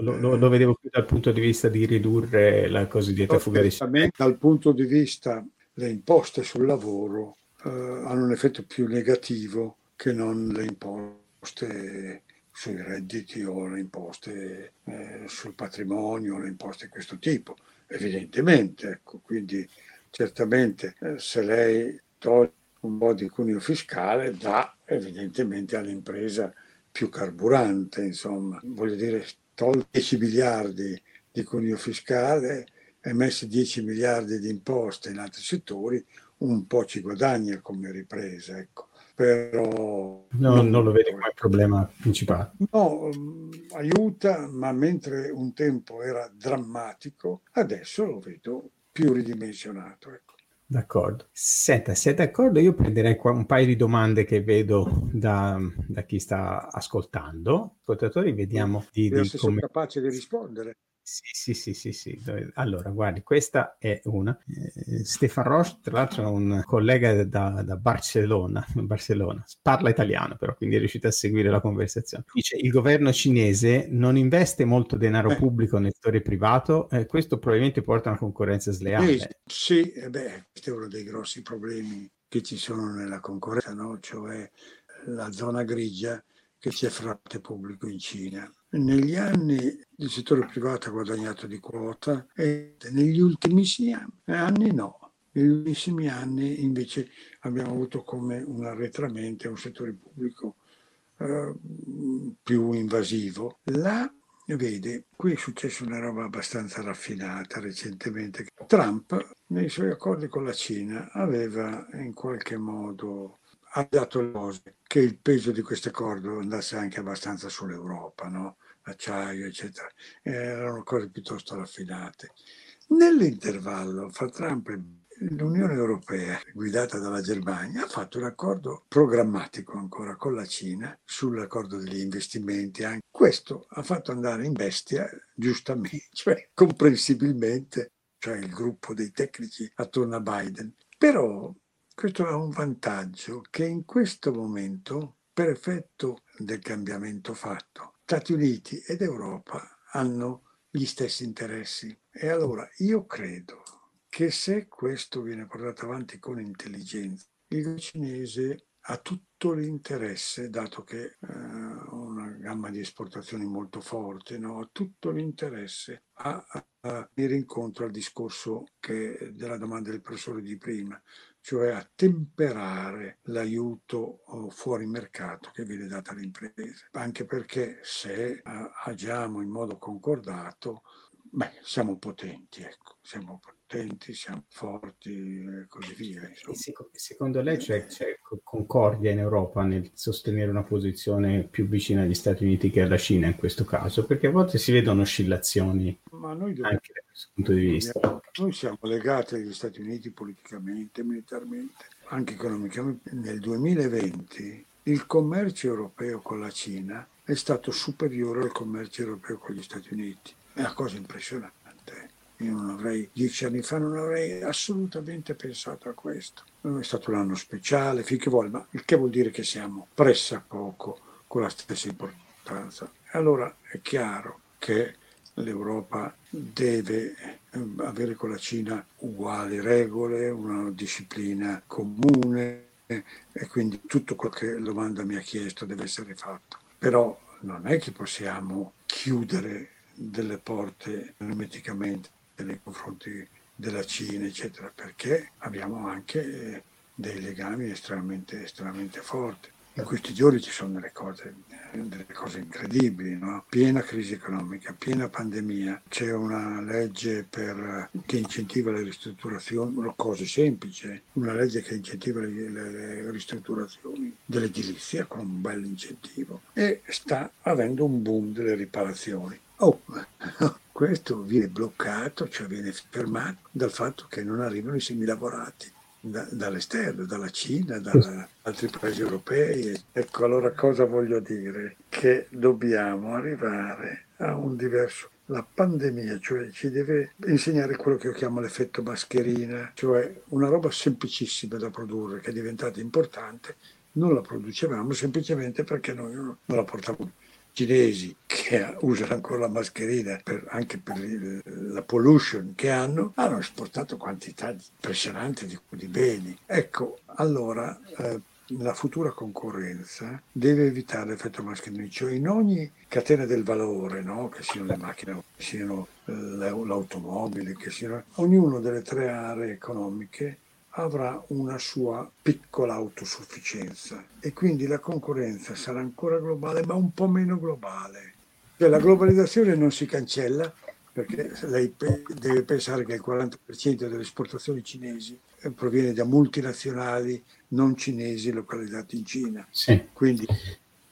Lo, lo, lo, vedevo più dal punto di vista di ridurre la cosiddetta fuga di soldi. Dal punto di vista le imposte sul lavoro eh, hanno un effetto più negativo che non le imposte sui redditi o le imposte eh, sul patrimonio, le imposte di questo tipo, evidentemente. Ecco, quindi certamente eh, se lei toglie un po' di cuneo fiscale dà evidentemente all'impresa più carburante, insomma, voglio dire, tolti 10 miliardi di cuneo fiscale e messi 10 miliardi di imposte in altri settori, un po' ci guadagna come ripresa. Ecco però... No, non, non lo vedi come problema principale. No, um, aiuta, ma mentre un tempo era drammatico, adesso lo vedo più ridimensionato. Ecco. D'accordo. Senta, sei d'accordo? Io prenderei qua un paio di domande che vedo da, da chi sta ascoltando. Ascoltatori, vediamo di, di se come... sono capace di rispondere. Sì, sì, sì, sì, sì. Allora, guardi, questa è una. Eh, Stefan Roche, tra l'altro, è un collega da, da Barcellona, [LAUGHS] Barcellona, parla italiano però, quindi è riuscito a seguire la conversazione. Dice, il governo cinese non investe molto denaro eh. pubblico nel settore privato, eh, questo probabilmente porta a una concorrenza sleale. Sì, eh beh, questo è uno dei grossi problemi che ci sono nella concorrenza, no? cioè la zona grigia che c'è frate pubblico in Cina. Negli anni il settore privato ha guadagnato di quota e negli ultimissimi anni no. Negli ultimissimi anni invece abbiamo avuto come un arretramento un settore pubblico eh, più invasivo. Là vede, qui è successa una roba abbastanza raffinata recentemente. Trump nei suoi accordi con la Cina aveva in qualche modo ha dato le cose, che il peso di questo accordo andasse anche abbastanza sull'Europa, no? Acciaio, eccetera. Erano cose piuttosto raffinate. Nell'intervallo fra Trump e l'Unione Europea, guidata dalla Germania, ha fatto un accordo programmatico ancora con la Cina sull'accordo degli investimenti. Anche questo ha fatto andare in bestia, giustamente, [LAUGHS] cioè comprensibilmente, cioè il gruppo dei tecnici attorno a Biden. Però questo ha un vantaggio che in questo momento, per effetto del cambiamento fatto, Stati Uniti ed Europa hanno gli stessi interessi. E allora io credo che se questo viene portato avanti con intelligenza, il cinese ha tutto l'interesse, dato che eh, una gamma di esportazioni molto forte, no? ha tutto l'interesse a venire incontro al discorso che, della domanda del professore di prima, cioè a temperare l'aiuto oh, fuori mercato che viene dato alle imprese, anche perché se agiamo in modo concordato, beh, siamo potenti, ecco, siamo potenti, siamo forti e così via. Secondo lei c'è, c'è, concordia in Europa nel sostenere una posizione più vicina agli Stati Uniti che alla Cina in questo caso? Perché a volte si vedono oscillazioni anche da punto di vista. Noi siamo legati agli Stati Uniti politicamente, militarmente, anche economicamente. Nel 2020 il commercio europeo con la Cina è stato superiore al commercio europeo con gli Stati Uniti. È una cosa impressionante. Io non avrei, dieci anni fa non avrei assolutamente pensato a questo. È stato un anno speciale, finché vuole, ma il che vuol dire che siamo pressa poco con la stessa importanza. Allora è chiaro che l'Europa deve avere con la Cina uguali regole, una disciplina comune e quindi tutto quello che il domanda mi ha chiesto deve essere fatto. Però non è che possiamo chiudere delle porte ermeticamente nei confronti della Cina, eccetera, perché abbiamo anche dei legami estremamente, estremamente forti. In questi giorni ci sono delle cose, delle cose incredibili, no? piena crisi economica, piena pandemia, c'è una legge per, che incentiva le ristrutturazioni, cose semplici, una legge che incentiva le, le, le ristrutturazioni dell'edilizia con un bel incentivo e sta avendo un boom delle riparazioni. Oh, [LAUGHS] questo viene bloccato, cioè viene fermato dal fatto che non arrivano i semilavorati da, dall'esterno, dalla Cina, da altri paesi europei. Ecco allora cosa voglio dire? Che dobbiamo arrivare a un diverso la pandemia, cioè ci deve insegnare quello che io chiamo l'effetto mascherina, cioè una roba semplicissima da produrre che è diventata importante, non la producevamo semplicemente perché noi non la portavamo cinesi che usano ancora la mascherina per, anche per la pollution che hanno, hanno esportato quantità impressionanti di, di beni. Ecco, allora eh, la futura concorrenza deve evitare l'effetto mascherino, cioè in ogni catena del valore, no? che siano le macchine, che siano eh, l'automobile, che siano ognuna delle tre aree economiche avrà una sua piccola autosufficienza e quindi la concorrenza sarà ancora globale ma un po' meno globale Cioè, la globalizzazione non si cancella perché lei deve pensare che il 40% delle esportazioni cinesi eh, proviene da multinazionali non cinesi localizzati in Cina. Sì. Quindi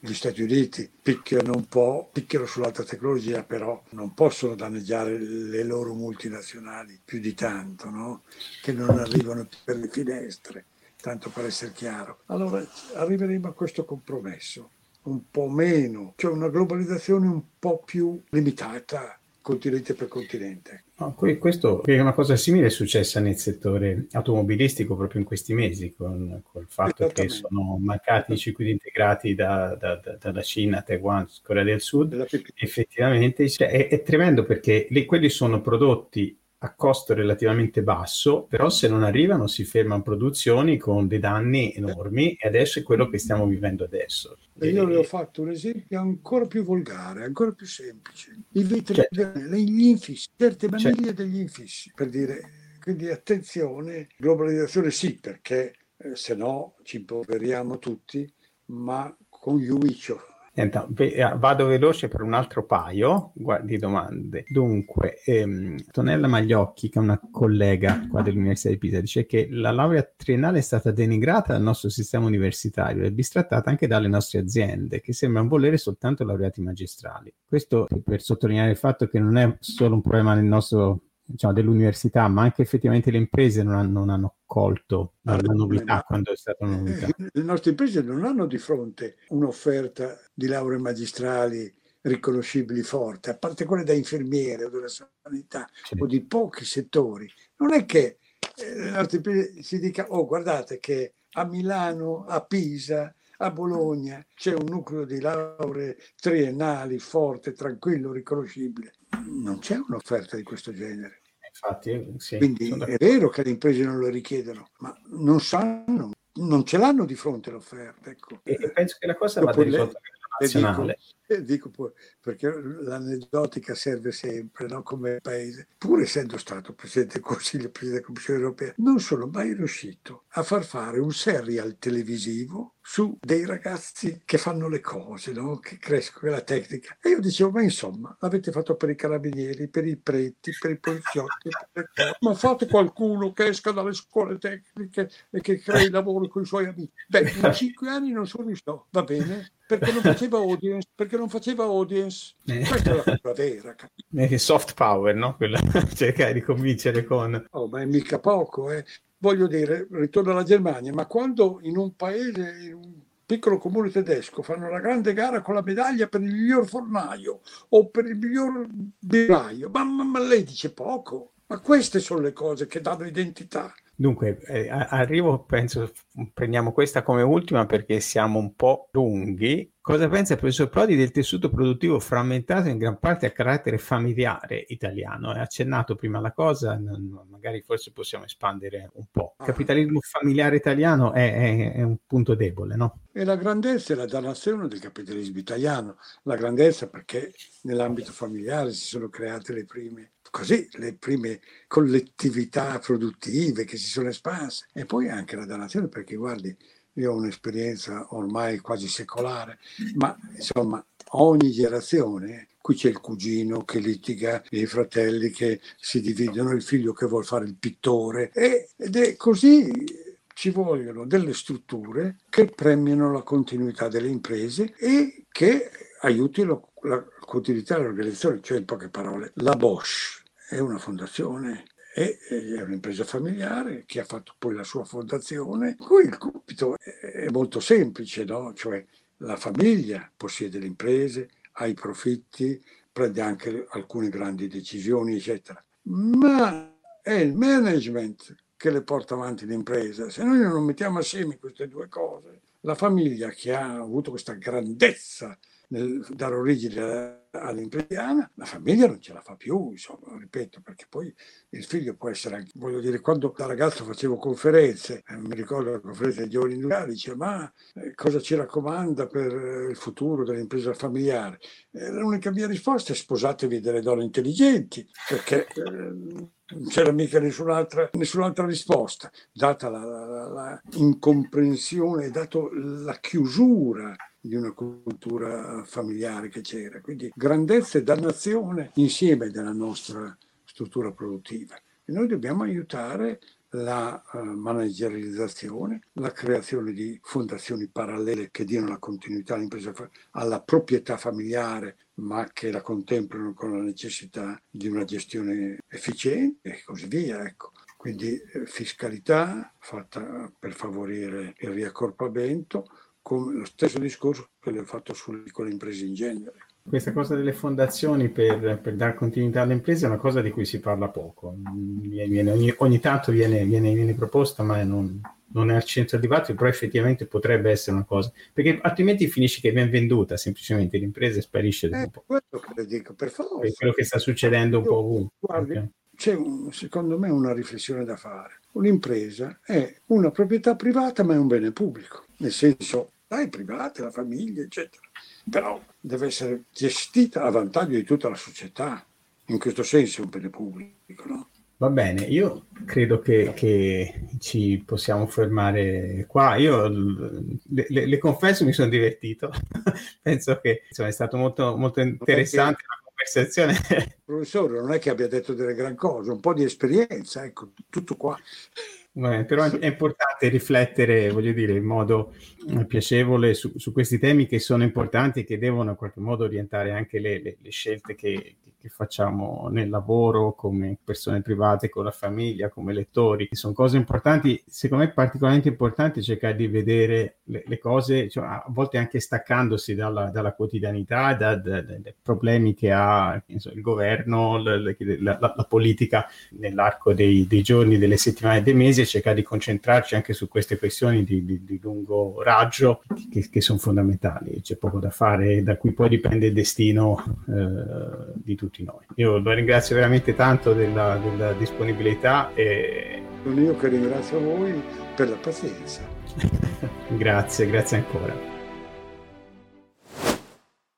gli Stati Uniti picchiano un po', picchiano sull'alta tecnologia, però non possono danneggiare le loro multinazionali più di tanto, no? che non arrivano per le finestre, tanto per essere chiaro. Allora arriveremo a questo compromesso, un po' meno, cioè una globalizzazione un po' più limitata continente per continente. No, questo è una cosa simile è successa nel settore automobilistico proprio in questi mesi, con, con il fatto che sono mancati i circuiti integrati da, da, da, dalla Cina, Taiwan, Corea del Sud. Effettivamente cioè, è, è, tremendo perché lì, quelli sono prodotti a costo relativamente basso, però se non arrivano si fermano produzioni con dei danni enormi e adesso è quello che stiamo vivendo adesso. E io le ho fatto un esempio ancora più volgare, ancora più semplice. I vetri, certo. gli infissi, certe maniglie certo. degli infissi, per dire, quindi attenzione, globalizzazione sì, perché eh, se no ci impoveriamo tutti, ma con Juicio Senta, eh, vado veloce per un altro paio di domande. Dunque, ehm, Tonella Magliocchi, che è una collega qua dell'Università di Pisa, dice che la laurea triennale è stata denigrata dal nostro sistema universitario e bistrattata anche dalle nostre aziende, che sembrano volere soltanto laureati magistrali. Questo per sottolineare il fatto che non è solo un problema nel nostro diciamo, dell'università, ma anche effettivamente le imprese non hanno, non hanno colto la, novità no. quando è stata una novità. Eh, le nostre imprese non hanno di fronte un'offerta di lauree magistrali riconoscibili forte, a parte quelle da infermiere o della sanità sì. o di pochi settori. Non è che eh, le nostre imprese si dica, oh guardate che a Milano, a Pisa, a Bologna c'è un nucleo di lauree triennali forte, tranquillo, riconoscibile. Non c'è un'offerta di questo genere. Infatti, eh, sì, Quindi è vero che le imprese non lo richiedono, ma non sanno, non ce l'hanno di fronte l'offerta. Ecco. E penso che la cosa vada risolta nazionale. Dico, dico poi, perché l'aneddotica serve sempre no? come paese. Pur essendo stato Presidente del Consiglio e Presidente della Commissione Europea, non sono mai riuscito a far fare un serial televisivo su dei ragazzi che fanno le cose, no? che crescono la tecnica. E io dicevo, ma insomma, l'avete fatto per i carabinieri, per i preti, per i poliziotti, per ma fate qualcuno che esca dalle scuole tecniche e che crei lavoro con i suoi amici. Beh, in [LAUGHS] cinque anni non sono riuscito, va bene, perché non faceva audience, perché non faceva audience. Eh. Questa è la cosa vera. Eh, soft power, no? Quella, [LAUGHS] cercare di convincere con... Oh, ma è mica poco, eh voglio dire, ritorno alla Germania, ma quando in un paese, in un piccolo comune tedesco, fanno una grande gara con la medaglia per il miglior fornaio o per il miglior birraio, ma, ma, ma lei dice poco. Ma queste sono le cose che danno identità. Dunque, eh, arrivo, penso, prendiamo questa come ultima perché siamo un po' lunghi. Cosa pensa il professor Prodi del tessuto produttivo frammentato in gran parte a carattere familiare italiano? È accennato prima la cosa, non, magari forse possiamo espandere un po'. Il ah. capitalismo familiare italiano è, è, è un punto debole, no? E la grandezza è la dannazione del capitalismo italiano. La grandezza perché nell'ambito familiare si sono create le prime così le prime collettività produttive che si sono espanse. E poi anche la dannazione perché guardi io ho un'esperienza ormai quasi secolare ma insomma ogni generazione qui c'è il cugino che litiga, i fratelli che si dividono, il figlio che vuole fare il pittore e, ed è così ci vogliono delle strutture che premiano la continuità delle imprese e che aiutino la continuità dell'organizzazione, cioè in poche parole la Bosch è una fondazione, è, è un'impresa familiare che ha fatto poi la sua fondazione, cui il compito è molto semplice, no? cioè la famiglia possiede le imprese, ha i profitti, prende anche alcune grandi decisioni, eccetera. Ma è il management che le porta avanti l'impresa. Se noi non mettiamo assieme queste due cose, la famiglia che ha avuto questa grandezza nel dare origine all'impresiana, la famiglia non ce la fa più, insomma, ripeto, perché poi il figlio può essere anche, voglio dire, quando da ragazzo facevo conferenze, eh, mi ricordo la conferenza dei giovani industriali, dice ma eh, cosa ci raccomanda per eh, il futuro dell'impresa familiare? Eh, l'unica mia risposta è sposatevi delle donne intelligenti, perché eh, non c'era mica nessun'altra, nessun'altra risposta, data la, la, la incomprensione, dato la chiusura di una cultura familiare che c'era. Quindi grandezza e dannazione insieme della nostra struttura produttiva. E noi dobbiamo aiutare la uh, managerializzazione, la creazione di fondazioni parallele che diano la continuità all'impresa, alla proprietà familiare, ma che la contemplano con la necessità di una gestione efficiente e così via. Ecco. Quindi eh, fiscalità fatta per favorire il riaccorpamento, con lo stesso discorso che le ho fatto sulle piccole imprese in genere. Questa cosa delle fondazioni per, per, dare continuità alle imprese è una cosa di cui si parla poco. Viene, ogni, ogni, tanto viene, viene, viene proposta, ma non, non, è al centro del dibattito, però effettivamente potrebbe essere una cosa, perché altrimenti finisce che viene venduta semplicemente l'impresa e sparisce dopo eh, po'. Quello che dico, per favore. È quello che sta succedendo un po' ovunque. Guardi, okay. c'è un, secondo me una riflessione da fare. Un'impresa è una proprietà privata, ma è un bene pubblico, nel senso, dai, private, la famiglia, eccetera però deve essere gestita a vantaggio di tutta la società. In questo senso è un bene pubblico, no? Va bene, io credo che, che, ci possiamo fermare qua. Io le, le, le confesso mi sono divertito, [LAUGHS] penso che insomma, è stato molto, molto interessante la conversazione. Professore, non è che abbia detto delle gran cose, un po' di esperienza, ecco, tutto qua. Beh, però è importante riflettere, voglio dire, in modo eh, piacevole su, su, questi temi che sono importanti e che devono in qualche modo orientare anche le, le, le scelte che, che, facciamo nel lavoro, come persone private, con la famiglia, come lettori. Sono cose importanti, secondo me particolarmente importante cercare di vedere le, le cose, cioè, a volte anche staccandosi dalla, dalla quotidianità, da, da, dai problemi che ha so, il governo, la, la, la, politica nell'arco dei, dei giorni, delle settimane, dei mesi e cercare di concentrarci anche su queste questioni di, di, di lungo raggio che, che sono fondamentali. C'è poco da fare, da cui poi dipende il destino eh, di tutti noi. Io lo ringrazio veramente tanto della, della disponibilità. E... Sono io che ringrazio voi per la pazienza. [LAUGHS] grazie, grazie ancora.